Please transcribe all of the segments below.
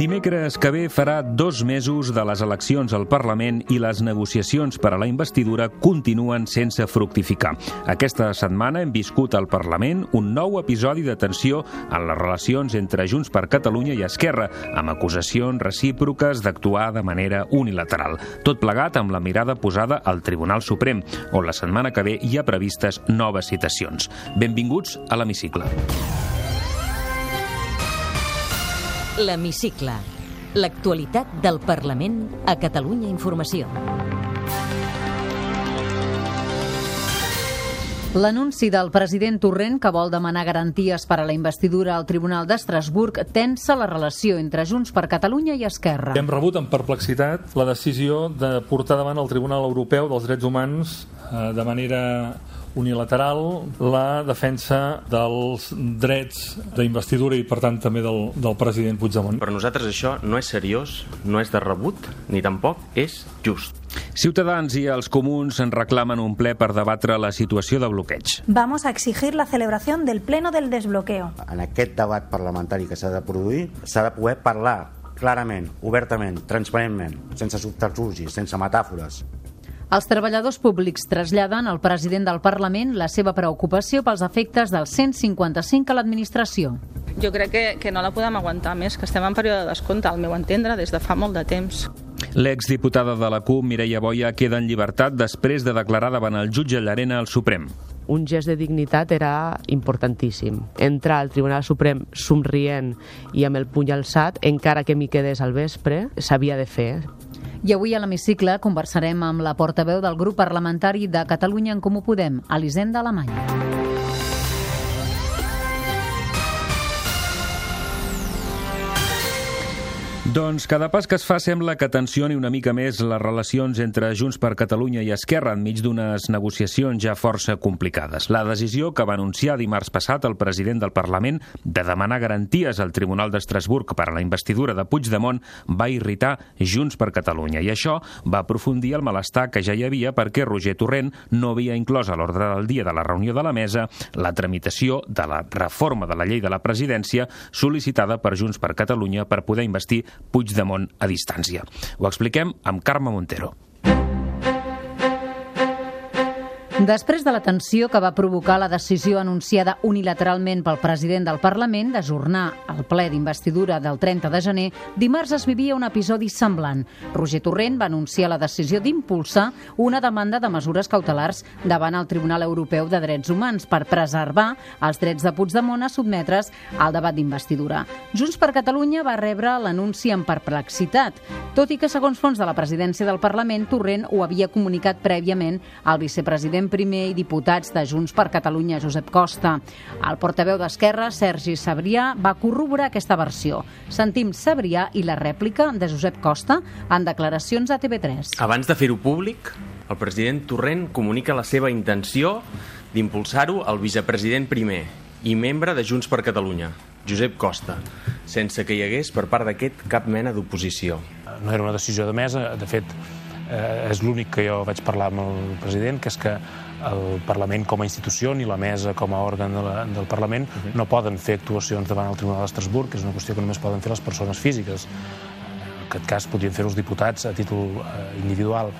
Dimecres que ve farà dos mesos de les eleccions al Parlament i les negociacions per a la investidura continuen sense fructificar. Aquesta setmana hem viscut al Parlament un nou episodi de tensió en les relacions entre Junts per Catalunya i Esquerra, amb acusacions recíproques d'actuar de manera unilateral. Tot plegat amb la mirada posada al Tribunal Suprem, on la setmana que ve hi ha previstes noves citacions. Benvinguts a l'Hemicicle. L'Hemicicle. L'actualitat del Parlament a Catalunya Informació. L'anunci del president Torrent que vol demanar garanties per a la investidura al Tribunal d'Estrasburg tensa la relació entre Junts per Catalunya i Esquerra. Hem rebut amb perplexitat la decisió de portar davant el Tribunal Europeu dels Drets Humans eh, de manera unilateral la defensa dels drets d'investidura i per tant també del, del president Puigdemont. Per nosaltres això no és seriós, no és de rebut, ni tampoc és just. Ciutadans i els comuns en reclamen un ple per debatre la situació de bloqueig. Vamos a exigir la celebración del pleno del desbloqueo. En aquest debat parlamentari que s'ha de produir s'ha de poder parlar clarament, obertament, transparentment, sense subterfugis, sense metàfores. Els treballadors públics traslladen al president del Parlament la seva preocupació pels efectes del 155 a l'administració. Jo crec que, que no la podem aguantar més, que estem en període de descompte, al meu entendre, des de fa molt de temps. L'exdiputada de la CUP, Mireia Boia, queda en llibertat després de declarar davant el jutge Llarena al Suprem. Un gest de dignitat era importantíssim. Entrar al Tribunal Suprem somrient i amb el puny alçat, encara que m'hi quedés al vespre, s'havia de fer. I avui a l'hemicicle conversarem amb la portaveu del grup parlamentari de Catalunya en Comú Podem, Elisenda Alemany. Doncs cada pas que es fa sembla que tensioni una mica més les relacions entre Junts per Catalunya i Esquerra enmig d'unes negociacions ja força complicades. La decisió que va anunciar dimarts passat el president del Parlament de demanar garanties al Tribunal d'Estrasburg per a la investidura de Puigdemont va irritar Junts per Catalunya i això va aprofundir el malestar que ja hi havia perquè Roger Torrent no havia inclòs a l'ordre del dia de la reunió de la mesa la tramitació de la reforma de la llei de la presidència sol·licitada per Junts per Catalunya per poder investir Puigdemont a distància. Ho expliquem amb Carme Montero. Després de la tensió que va provocar la decisió anunciada unilateralment pel president del Parlament d'ajornar el ple d'investidura del 30 de gener, dimarts es vivia un episodi semblant. Roger Torrent va anunciar la decisió d'impulsar una demanda de mesures cautelars davant el Tribunal Europeu de Drets Humans per preservar els drets de Puigdemont a sotmetre's al debat d'investidura. Junts per Catalunya va rebre l'anunci amb perplexitat, tot i que, segons fons de la presidència del Parlament, Torrent ho havia comunicat prèviament al vicepresident primer i diputats de Junts per Catalunya, Josep Costa. El portaveu d'Esquerra, Sergi Sabrià, va corroborar aquesta versió. Sentim Sabrià i la rèplica de Josep Costa en declaracions a TV3. Abans de fer-ho públic, el president Torrent comunica la seva intenció d'impulsar-ho al vicepresident primer i membre de Junts per Catalunya, Josep Costa, sense que hi hagués per part d'aquest cap mena d'oposició. No era una decisió de mesa, de fet, eh, és l'únic que jo vaig parlar amb el president, que és que el Parlament com a institució ni la mesa com a òrgan de la, del Parlament uh -huh. no poden fer actuacions davant el Tribunal d'Estrasburg, que és una qüestió que només poden fer les persones físiques. En aquest cas podrien fer els diputats a títol eh, individual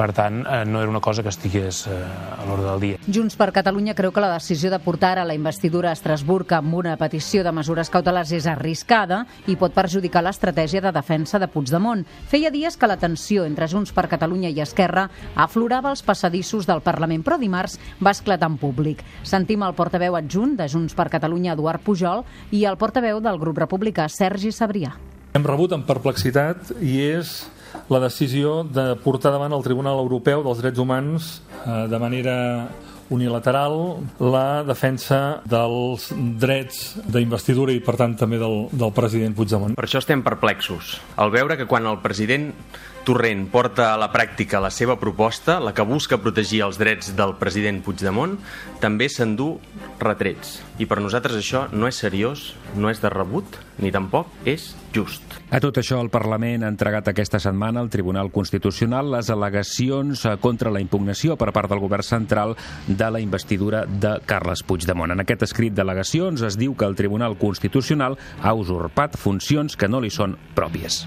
per tant, eh, no era una cosa que estigués eh, a l'ordre del dia. Junts per Catalunya creu que la decisió de portar a la investidura a Estrasburg amb una petició de mesures cautelars és arriscada i pot perjudicar l'estratègia de defensa de Puigdemont. Feia dies que la tensió entre Junts per Catalunya i Esquerra aflorava als passadissos del Parlament, però dimarts va esclatar en públic. Sentim el portaveu adjunt de Junts per Catalunya, Eduard Pujol, i el portaveu del grup republicà, Sergi Sabrià. Hem rebut amb perplexitat i és la decisió de portar davant el Tribunal Europeu dels Drets Humans eh, de manera unilateral la defensa dels drets d'investidura i per tant també del, del president Puigdemont. Per això estem perplexos, al veure que quan el president Torrent porta a la pràctica la seva proposta, la que busca protegir els drets del president Puigdemont, també s'endú retrets. I per nosaltres això no és seriós, no és de rebut, ni tampoc és just. A tot això, el Parlament ha entregat aquesta setmana al Tribunal Constitucional les al·legacions eh, contra la impugnació per part del govern central de la investidura de Carles Puigdemont. En aquest escrit d'al·legacions es diu que el Tribunal Constitucional ha usurpat funcions que no li són pròpies.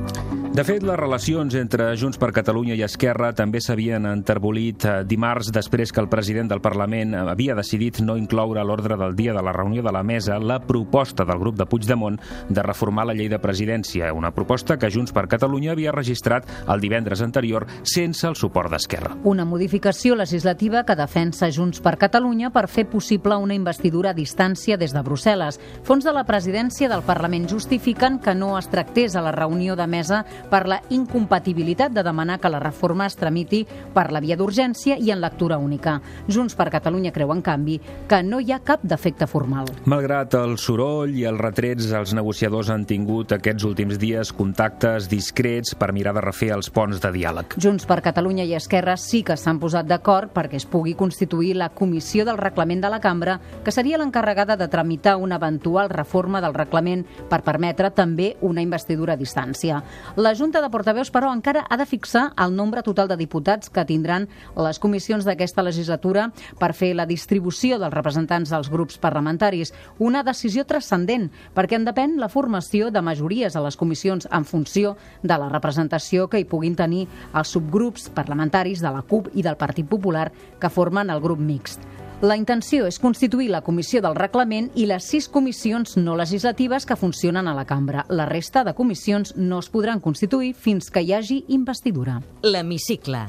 De fet, les relacions entre Junts per Catalunya i Esquerra també s'havien enterbolit eh, dimarts després que el president del Parlament havia decidit no incloure a l'ordre del dia de la reunió de la mesa la proposta del grup de Puigdemont de reformar la llei de presidència, una proposta que Junts per Catalunya havia registrat el divendres anterior sense el suport d'Esquerra. Una modificació legislativa que defensa Junts per Catalunya per fer possible una investidura a distància des de Brussel·les. Fons de la presidència del Parlament justifiquen que no es tractés a la reunió de mesa per la incompatibilitat de demanar que la reforma es tramiti per la via d'urgència i en lectura única. Junts per Catalunya creu, en canvi, que no hi ha cap defecte formal. Malgrat el soroll i els retrets, els negociadors han tingut aquests últims dies contactes discrets per mirar de refer els ponts de diàleg. Junts per Catalunya i Esquerra sí que s'han posat d'acord perquè es pugui constituir la comissió del reglament de la cambra, que seria l'encarregada de tramitar una eventual reforma del reglament per permetre també una investidura a distància. La Junta de Portaveus, però, encara ha de fixar el nombre total de diputats que tindran les comissions d'aquesta legislatura per fer la distribució dels representants dels grups parlamentaris. Una decisió transcendent, perquè en depèn la formació de majories a les comissions en funció de la representació que hi puguin tenir els subgrups parlamentaris de la CUP i del Partit Popular que formen el grup mixt. La intenció és constituir la comissió del reglament i les sis comissions no legislatives que funcionen a la cambra. La resta de comissions no es podran constituir fins que hi hagi investidura. L'Hemicicle.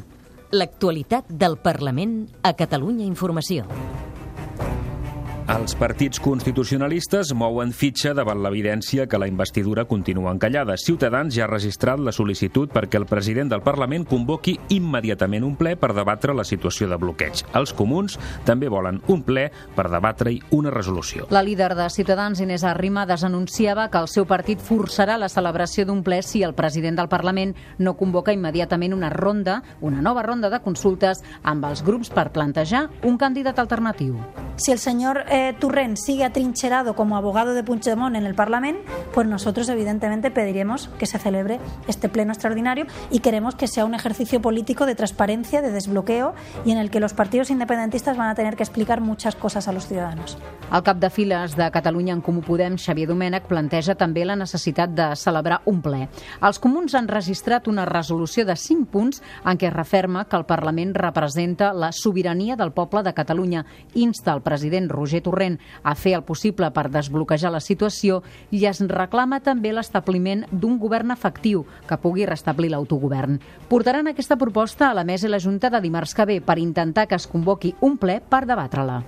L'actualitat del Parlament a Catalunya Informació. Els partits constitucionalistes mouen fitxa davant l'evidència que la investidura continua encallada. Ciutadans ja ha registrat la sol·licitud perquè el president del Parlament convoqui immediatament un ple per debatre la situació de bloqueig. Els comuns també volen un ple per debatre-hi una resolució. La líder de Ciutadans, Inés Arrimadas, anunciava que el seu partit forçarà la celebració d'un ple si el president del Parlament no convoca immediatament una ronda, una nova ronda de consultes amb els grups per plantejar un candidat alternatiu. Si el señor eh, Turren sigue atrincherado como abogado de Puigdemont en el Parlamento, pues nosotros evidentemente pediremos que se celebre este pleno extraordinario y queremos que sea un ejercicio político de transparencia, de desbloqueo y en el que los partidos independentistas van a tener que explicar muchas cosas a los ciudadanos. El cap de files de Catalunya en Comú Podem, Xavier Domènech, planteja també la necessitat de celebrar un ple. Els comuns han registrat una resolució de 5 punts en què referma que el Parlament representa la sobirania del poble de Catalunya, insta el president Roger Torrent a fer el possible per desbloquejar la situació i es reclama també l'establiment d'un govern efectiu que pugui restablir l'autogovern. Portaran aquesta proposta a la mesa i la Junta de dimarts que ve per intentar que es convoqui un ple per debatre-la.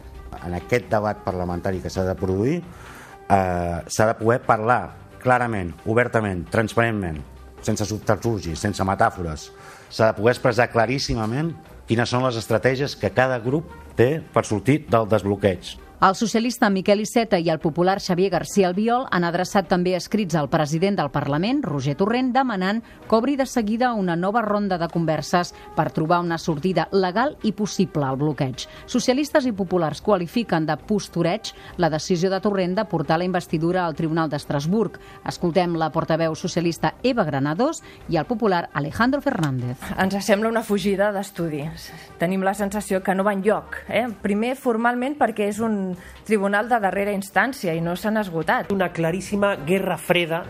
En aquest debat parlamentari que s'ha de produir eh, s'ha de poder parlar clarament, obertament, transparentment, sense subterfugis, sense metàfores. S'ha de poder expressar claríssimament quines són les estratègies que cada grup té per sortir del desbloqueig. El socialista Miquel Iceta i el popular Xavier García Albiol han adreçat també escrits al president del Parlament, Roger Torrent, demanant que obri de seguida una nova ronda de converses per trobar una sortida legal i possible al bloqueig. Socialistes i populars qualifiquen de postureig la decisió de Torrent de portar la investidura al Tribunal d'Estrasburg. Escoltem la portaveu socialista Eva Granados i el popular Alejandro Fernández. Ens sembla una fugida d'estudis. Tenim la sensació que no va enlloc. Eh? Primer, formalment, perquè és un tribunal de darrera instància i no s'han esgotat. Una claríssima guerra freda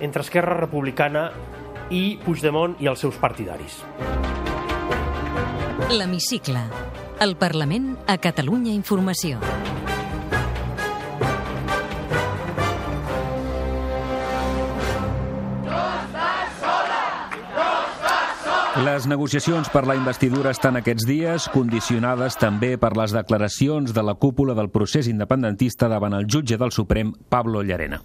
entre Esquerra Republicana i Puigdemont i els seus partidaris. L'Hemicicle. El Parlament a Catalunya Informació. Les negociacions per la investidura estan aquests dies condicionades també per les declaracions de la cúpula del procés independentista davant el jutge del Suprem, Pablo Llarena.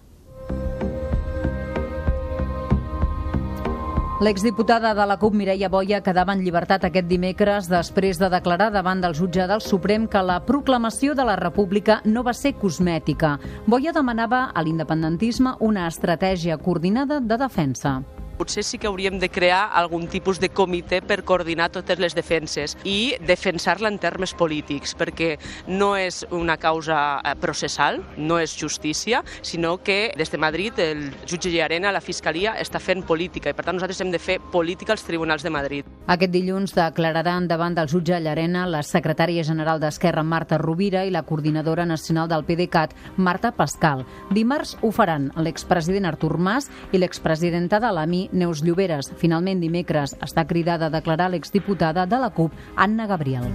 L'exdiputada de la CUP, Mireia Boia, quedava en llibertat aquest dimecres després de declarar davant del jutge del Suprem que la proclamació de la República no va ser cosmètica. Boia demanava a l'independentisme una estratègia coordinada de defensa. Potser sí que hauríem de crear algun tipus de comitè per coordinar totes les defenses i defensar-la en termes polítics, perquè no és una causa eh, processal, no és justícia, sinó que des de Madrid el jutge Llarena, la Fiscalia, està fent política i per tant nosaltres hem de fer política als tribunals de Madrid. Aquest dilluns declararan davant del jutge Llarena la secretària general d'Esquerra Marta Rovira i la coordinadora nacional del PDeCAT Marta Pascal. Dimarts ho faran l'expresident Artur Mas i l'expresidenta de l'AMI Neus Lloberes. Finalment, dimecres està cridada a declarar l'exdiputada de la CUP, Anna Gabriel.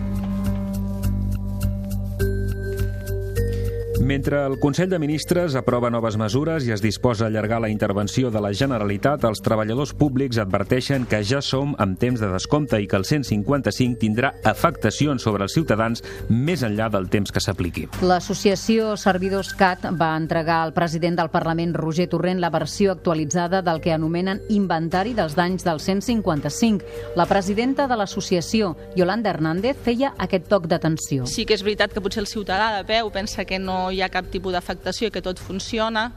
Mentre el Consell de Ministres aprova noves mesures i es disposa a allargar la intervenció de la Generalitat, els treballadors públics adverteixen que ja som en temps de descompte i que el 155 tindrà afectacions sobre els ciutadans més enllà del temps que s'apliqui. L'associació Servidors CAT va entregar al president del Parlament, Roger Torrent, la versió actualitzada del que anomenen inventari dels danys del 155. La presidenta de l'associació, Yolanda Hernández, feia aquest toc d'atenció. Sí que és veritat que potser el ciutadà de peu pensa que no hi ha cap tipus d'afectació i que tot funciona,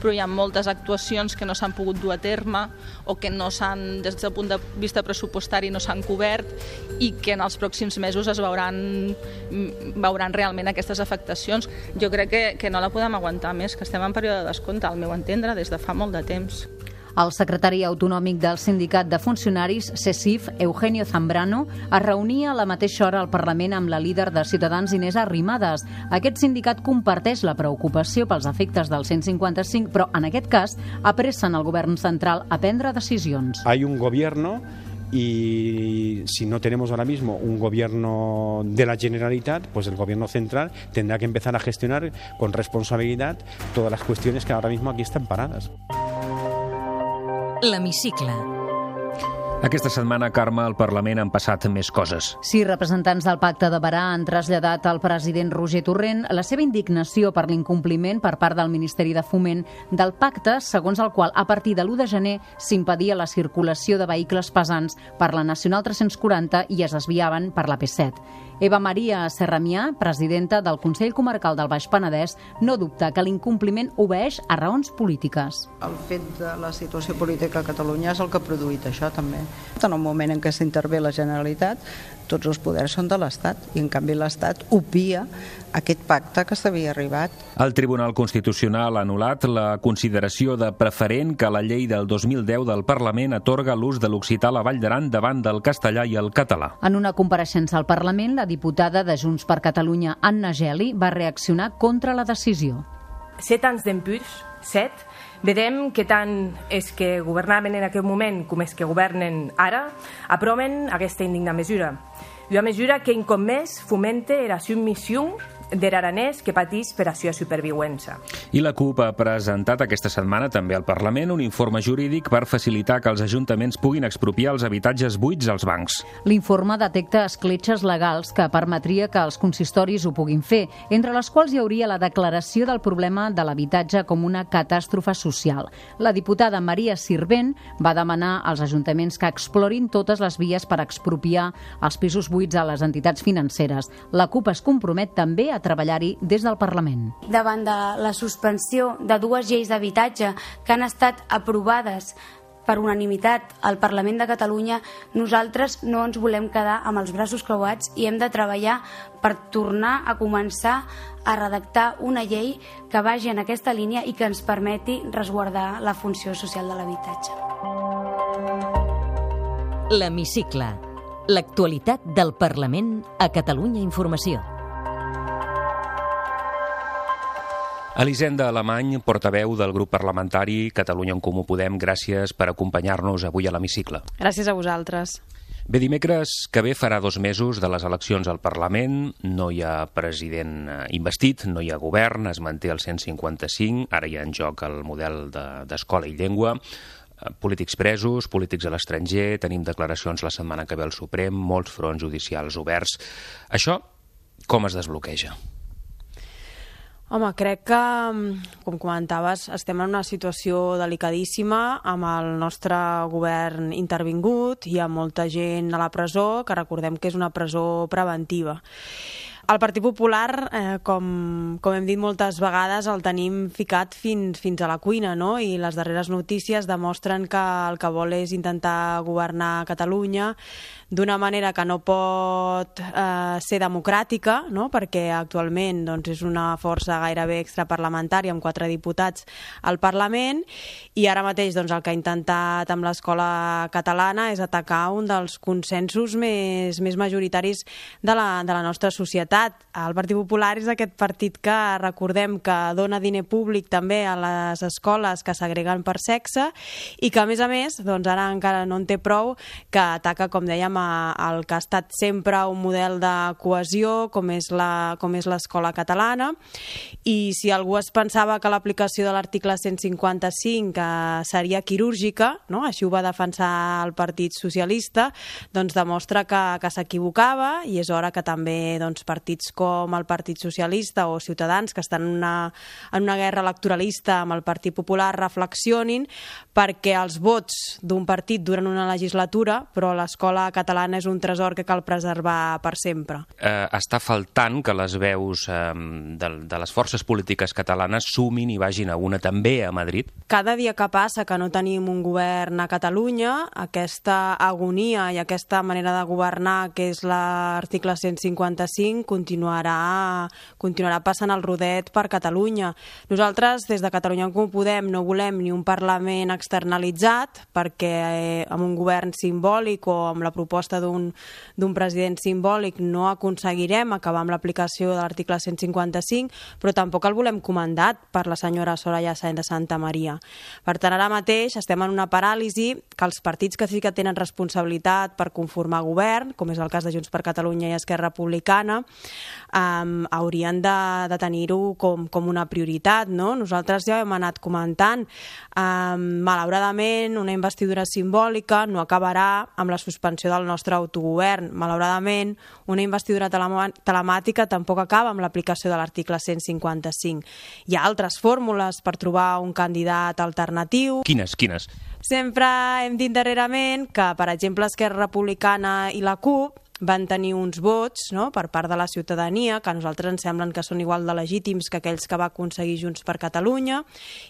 però hi ha moltes actuacions que no s'han pogut dur a terme o que no s'han, des del punt de vista pressupostari, no s'han cobert i que en els pròxims mesos es veuran, veuran realment aquestes afectacions. Jo crec que, que no la podem aguantar més, que estem en període de descompte, al meu entendre, des de fa molt de temps. El secretari autonòmic del Sindicat de Funcionaris, CECIF, Eugenio Zambrano, es reunia a la mateixa hora al Parlament amb la líder de Ciutadans, Inés Arrimadas. Aquest sindicat comparteix la preocupació pels efectes del 155, però en aquest cas apressen el govern central a prendre decisions. Hay un gobierno y si no tenemos ahora mismo un gobierno de la Generalitat, pues el gobierno central tendrá que empezar a gestionar con responsabilidad todas las cuestiones que ahora mismo aquí están paradas. L'Hemicicle. Aquesta setmana, Carme, al Parlament han passat més coses. Sí, representants del Pacte de Barà han traslladat al president Roger Torrent la seva indignació per l'incompliment per part del Ministeri de Foment del pacte, segons el qual a partir de l'1 de gener s'impedia la circulació de vehicles pesants per la Nacional 340 i es desviaven per la P7. Eva Maria Serramià, presidenta del Consell Comarcal del Baix Penedès, no dubta que l'incompliment obeeix a raons polítiques. El fet de la situació política a Catalunya és el que ha produït això també. En el moment en què s'intervé la Generalitat, tots els poders són de l'Estat i en canvi l'Estat opia aquest pacte que s'havia arribat. El Tribunal Constitucional ha anul·lat la consideració de preferent que la llei del 2010 del Parlament atorga l'ús de l'occità a la Vall d'Aran davant del castellà i el català. En una compareixença al Parlament, la diputada de Junts per Catalunya, Anna Geli, va reaccionar contra la decisió. Set anys d'empuix, set, vedem que tant és que governaven en aquest moment com és que governen ara, aproven aquesta indigna mesura. Una mesura que, un cop més, fomenta la submissió der aranès que patís per a seva superviuença. I la CUP ha presentat aquesta setmana també al Parlament un informe jurídic per facilitar que els ajuntaments puguin expropiar els habitatges buits als bancs. L'informe detecta escletxes legals que permetria que els consistoris ho puguin fer, entre les quals hi hauria la declaració del problema de l'habitatge com una catàstrofe social. La diputada Maria Sirvent va demanar als ajuntaments que explorin totes les vies per expropiar els pisos buits a les entitats financeres. La CUP es compromet també a treballar-hi des del Parlament. Davant de la suspensió de dues lleis d'habitatge que han estat aprovades per unanimitat al Parlament de Catalunya, nosaltres no ens volem quedar amb els braços creuats i hem de treballar per tornar a començar a redactar una llei que vagi en aquesta línia i que ens permeti resguardar la funció social de l'habitatge. L'Hemicicle. L'actualitat del Parlament a Catalunya Informació. Elisenda Alemany, portaveu del grup parlamentari Catalunya en Comú Podem, gràcies per acompanyar-nos avui a l'hemicicle. Gràcies a vosaltres. Bé, dimecres que ve farà dos mesos de les eleccions al Parlament, no hi ha president eh, investit, no hi ha govern, es manté el 155, ara hi ha en joc el model d'escola de, i llengua, eh, polítics presos, polítics a l'estranger, tenim declaracions la setmana que ve al Suprem, molts fronts judicials oberts. Això com es desbloqueja? Home, crec que, com comentaves, estem en una situació delicadíssima amb el nostre govern intervingut, hi ha molta gent a la presó, que recordem que és una presó preventiva. El Partit Popular, eh, com, com hem dit moltes vegades, el tenim ficat fins, fins a la cuina, no? I les darreres notícies demostren que el que vol és intentar governar Catalunya d'una manera que no pot eh, ser democràtica, no? perquè actualment doncs, és una força gairebé extraparlamentària amb quatre diputats al Parlament i ara mateix doncs, el que ha intentat amb l'escola catalana és atacar un dels consensos més, més majoritaris de la, de la nostra societat. El Partit Popular és aquest partit que recordem que dona diner públic també a les escoles que s'agreguen per sexe i que a més a més doncs, ara encara no en té prou que ataca, com dèiem, el que ha estat sempre un model de cohesió com és l'escola catalana i si algú es pensava que l'aplicació de l'article 155 eh, seria quirúrgica, no? així ho va defensar el Partit Socialista, doncs demostra que, que s'equivocava i és hora que també doncs, partits com el Partit Socialista o Ciutadans, que estan en una, en una guerra electoralista amb el Partit Popular, reflexionin perquè els vots d'un partit duren una legislatura, però l'escola catalana és un tresor que cal preservar per sempre. Eh, està faltant que les veus eh, de, de les forces polítiques catalanes sumin i vagin a una també a Madrid? Cada dia que passa que no tenim un govern a Catalunya, aquesta agonia i aquesta manera de governar que és l'article 155 continuarà, continuarà passant el rodet per Catalunya. Nosaltres, des de Catalunya en Comú Podem, no volem ni un Parlament externalitzat perquè eh, amb un govern simbòlic o amb la proposta d'un president simbòlic no aconseguirem acabar amb l'aplicació de l'article 155, però tampoc el volem comandat per la senyora Soraya Sáenz de Santa Maria. Per tant, ara mateix estem en una paràlisi que els partits que sí que tenen responsabilitat per conformar govern, com és el cas de Junts per Catalunya i Esquerra Republicana, um, haurien de, de tenir-ho com, com una prioritat. No? Nosaltres ja hem anat comentant, um, malauradament, una investidura simbòlica no acabarà amb la suspensió del nostre autogovern. Malauradament, una investidura telemàtica tampoc acaba amb l'aplicació de l'article 155. Hi ha altres fórmules per trobar un candidat alternatiu. Quines, quines? Sempre hem dit darrerament que, per exemple, Esquerra Republicana i la CUP van tenir uns vots no, per part de la ciutadania que a nosaltres ens semblen que són igual de legítims que aquells que va aconseguir Junts per Catalunya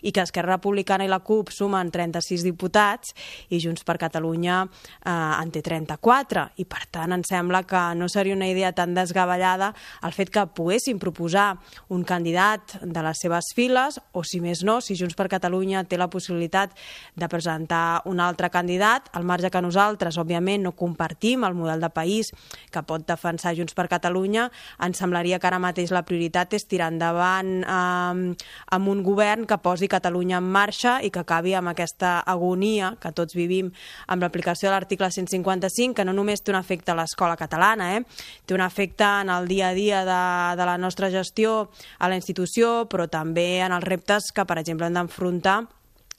i que Esquerra Republicana i la CUP sumen 36 diputats i Junts per Catalunya eh, en té 34 i per tant ens sembla que no seria una idea tan desgavellada el fet que poguessin proposar un candidat de les seves files o si més no, si Junts per Catalunya té la possibilitat de presentar un altre candidat, al marge que nosaltres òbviament no compartim el model de país que pot defensar Junts per Catalunya, ens semblaria que ara mateix la prioritat és tirar endavant eh, amb un govern que posi Catalunya en marxa i que acabi amb aquesta agonia que tots vivim amb l'aplicació de l'article 155, que no només té un efecte a l'escola catalana, eh? té un efecte en el dia a dia de, de la nostra gestió a la institució, però també en els reptes que, per exemple, hem d'enfrontar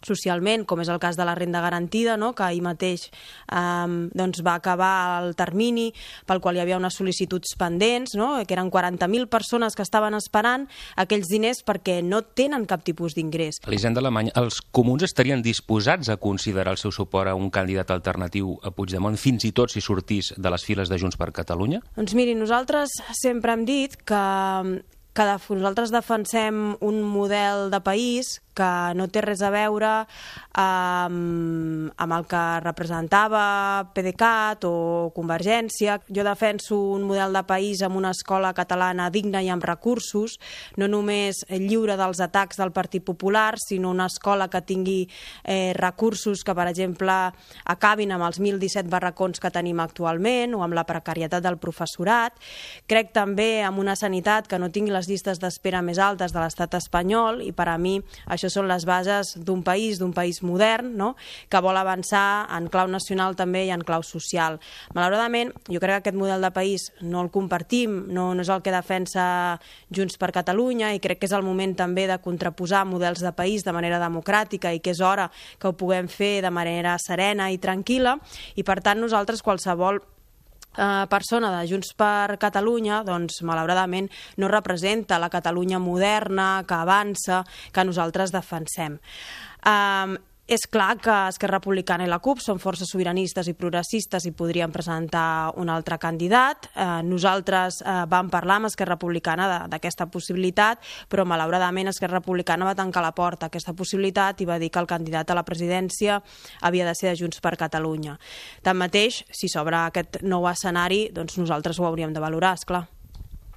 socialment, com és el cas de la renda garantida, no? que ahir mateix eh, doncs va acabar el termini pel qual hi havia unes sol·licituds pendents, no? que eren 40.000 persones que estaven esperant aquells diners perquè no tenen cap tipus d'ingrés. Elisenda Alemany, els comuns estarien disposats a considerar el seu suport a un candidat alternatiu a Puigdemont, fins i tot si sortís de les files de Junts per Catalunya? Doncs miri, nosaltres sempre hem dit que que nosaltres defensem un model de país que no té res a veure amb, amb el que representava PDeCAT o Convergència. Jo defenso un model de país amb una escola catalana digna i amb recursos, no només lliure dels atacs del Partit Popular, sinó una escola que tingui eh, recursos que, per exemple, acabin amb els 1.017 barracons que tenim actualment o amb la precarietat del professorat. Crec també amb una sanitat que no tingui les llistes d'espera més altes de l'estat espanyol i per a mi això això són les bases d'un país, d'un país modern, no? que vol avançar en clau nacional també i en clau social. Malauradament, jo crec que aquest model de país no el compartim, no, no és el que defensa Junts per Catalunya i crec que és el moment també de contraposar models de país de manera democràtica i que és hora que ho puguem fer de manera serena i tranquil·la i per tant nosaltres qualsevol eh, persona de Junts per Catalunya, doncs malauradament no representa la Catalunya moderna, que avança, que nosaltres defensem. Eh, És clar que Esquerra Republicana i la CUP són forces sobiranistes i progressistes i podrien presentar un altre candidat. Eh, nosaltres eh, vam parlar amb Esquerra Republicana d'aquesta possibilitat, però malauradament Esquerra Republicana va tancar la porta a aquesta possibilitat i va dir que el candidat a la presidència havia de ser de Junts per Catalunya. Tanmateix, si s'obre aquest nou escenari, doncs nosaltres ho hauríem de valorar, és clar.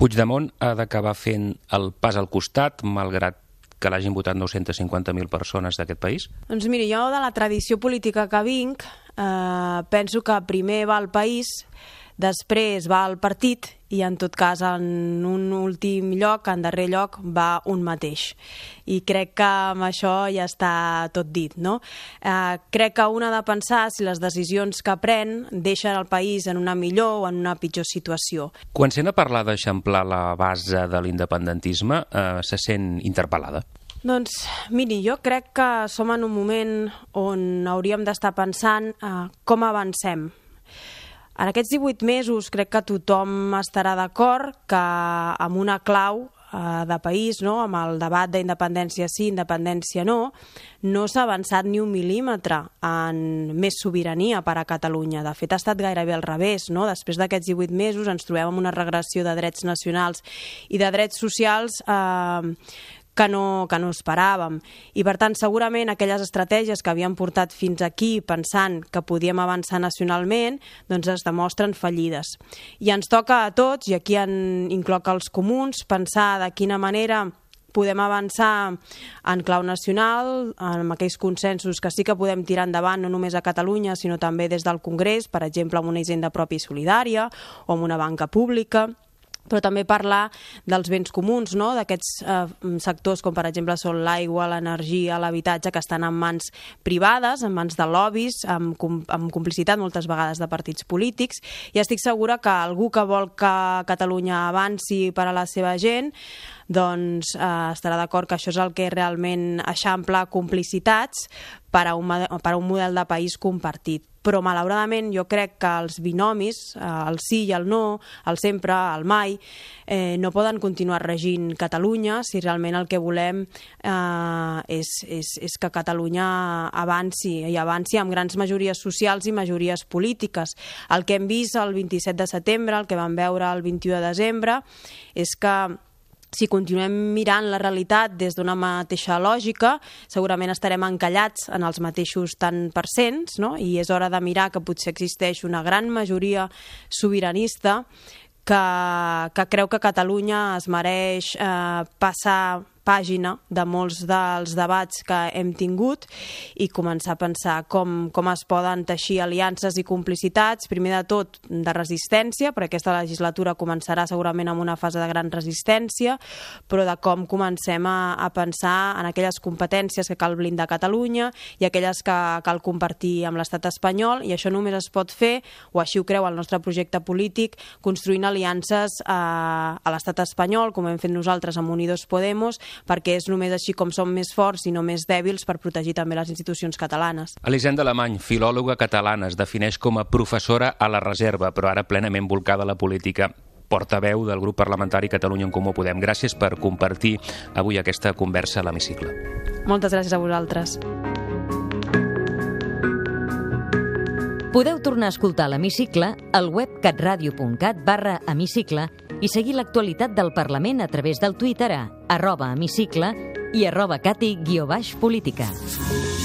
Puigdemont ha d'acabar fent el pas al costat, malgrat que l'hagin votat 950.000 persones d'aquest país? Doncs miri, jo de la tradició política que vinc eh, penso que primer va el país, després va el partit i en tot cas en un últim lloc, en darrer lloc, va un mateix. I crec que amb això ja està tot dit, no? Eh, crec que un ha de pensar si les decisions que pren deixen el país en una millor o en una pitjor situació. Quan sent a parlar d'eixamplar la base de l'independentisme, eh, se sent interpel·lada? Doncs, miri, jo crec que som en un moment on hauríem d'estar pensant eh, com avancem en aquests 18 mesos crec que tothom estarà d'acord que amb una clau eh, de país, no? amb el debat d'independència sí, independència no, no s'ha avançat ni un mil·límetre en més sobirania per a Catalunya. De fet, ha estat gairebé al revés. No? Després d'aquests 18 mesos ens trobem amb una regressió de drets nacionals i de drets socials eh, que no, que no esperàvem. I, per tant, segurament aquelles estratègies que havien portat fins aquí pensant que podíem avançar nacionalment, doncs es demostren fallides. I ens toca a tots, i aquí en incloc els comuns, pensar de quina manera podem avançar en clau nacional, amb aquells consensos que sí que podem tirar endavant no només a Catalunya, sinó també des del Congrés, per exemple, amb una hisenda pròpia i solidària o amb una banca pública, però també parlar dels béns comuns, no? d'aquests eh, sectors com per exemple són l'aigua, l'energia, l'habitatge que estan en mans privades, en mans de lobbies, amb, amb complicitat moltes vegades de partits polítics i estic segura que algú que vol que Catalunya avanci per a la seva gent doncs eh, estarà d'acord que això és el que realment eixampla complicitats per a, un, per a un model de país compartit però malauradament jo crec que els binomis, eh, el sí i el no, el sempre, el mai, eh, no poden continuar regint Catalunya si realment el que volem eh, és, és, és que Catalunya avanci i avanci amb grans majories socials i majories polítiques. El que hem vist el 27 de setembre, el que vam veure el 21 de desembre, és que si continuem mirant la realitat des d'una mateixa lògica, segurament estarem encallats en els mateixos tant percents, no? i és hora de mirar que potser existeix una gran majoria sobiranista que, que creu que Catalunya es mereix eh, passar pàgina de molts dels debats que hem tingut i començar a pensar com, com es poden teixir aliances i complicitats, primer de tot de resistència, perquè aquesta legislatura començarà segurament amb una fase de gran resistència, però de com comencem a, a pensar en aquelles competències que cal blindar a Catalunya i aquelles que cal compartir amb l'estat espanyol, i això només es pot fer, o així ho creu el nostre projecte polític, construint aliances a, a l'estat espanyol, com hem fet nosaltres amb Unidos Podemos, perquè és només així com som més forts i no més dèbils per protegir també les institucions catalanes. Elisenda Alemany, filòloga catalana, es defineix com a professora a la reserva, però ara plenament volcada a la política portaveu del grup parlamentari Catalunya en Comú Podem. Gràcies per compartir avui aquesta conversa a l'hemicicle. Moltes gràcies a vosaltres. Podeu tornar a escoltar l'hemicicle al web catradio.cat barra hemicicle i seguir l'actualitat del Parlament a través del Twitter a arroba hemicicle i arroba cati-política.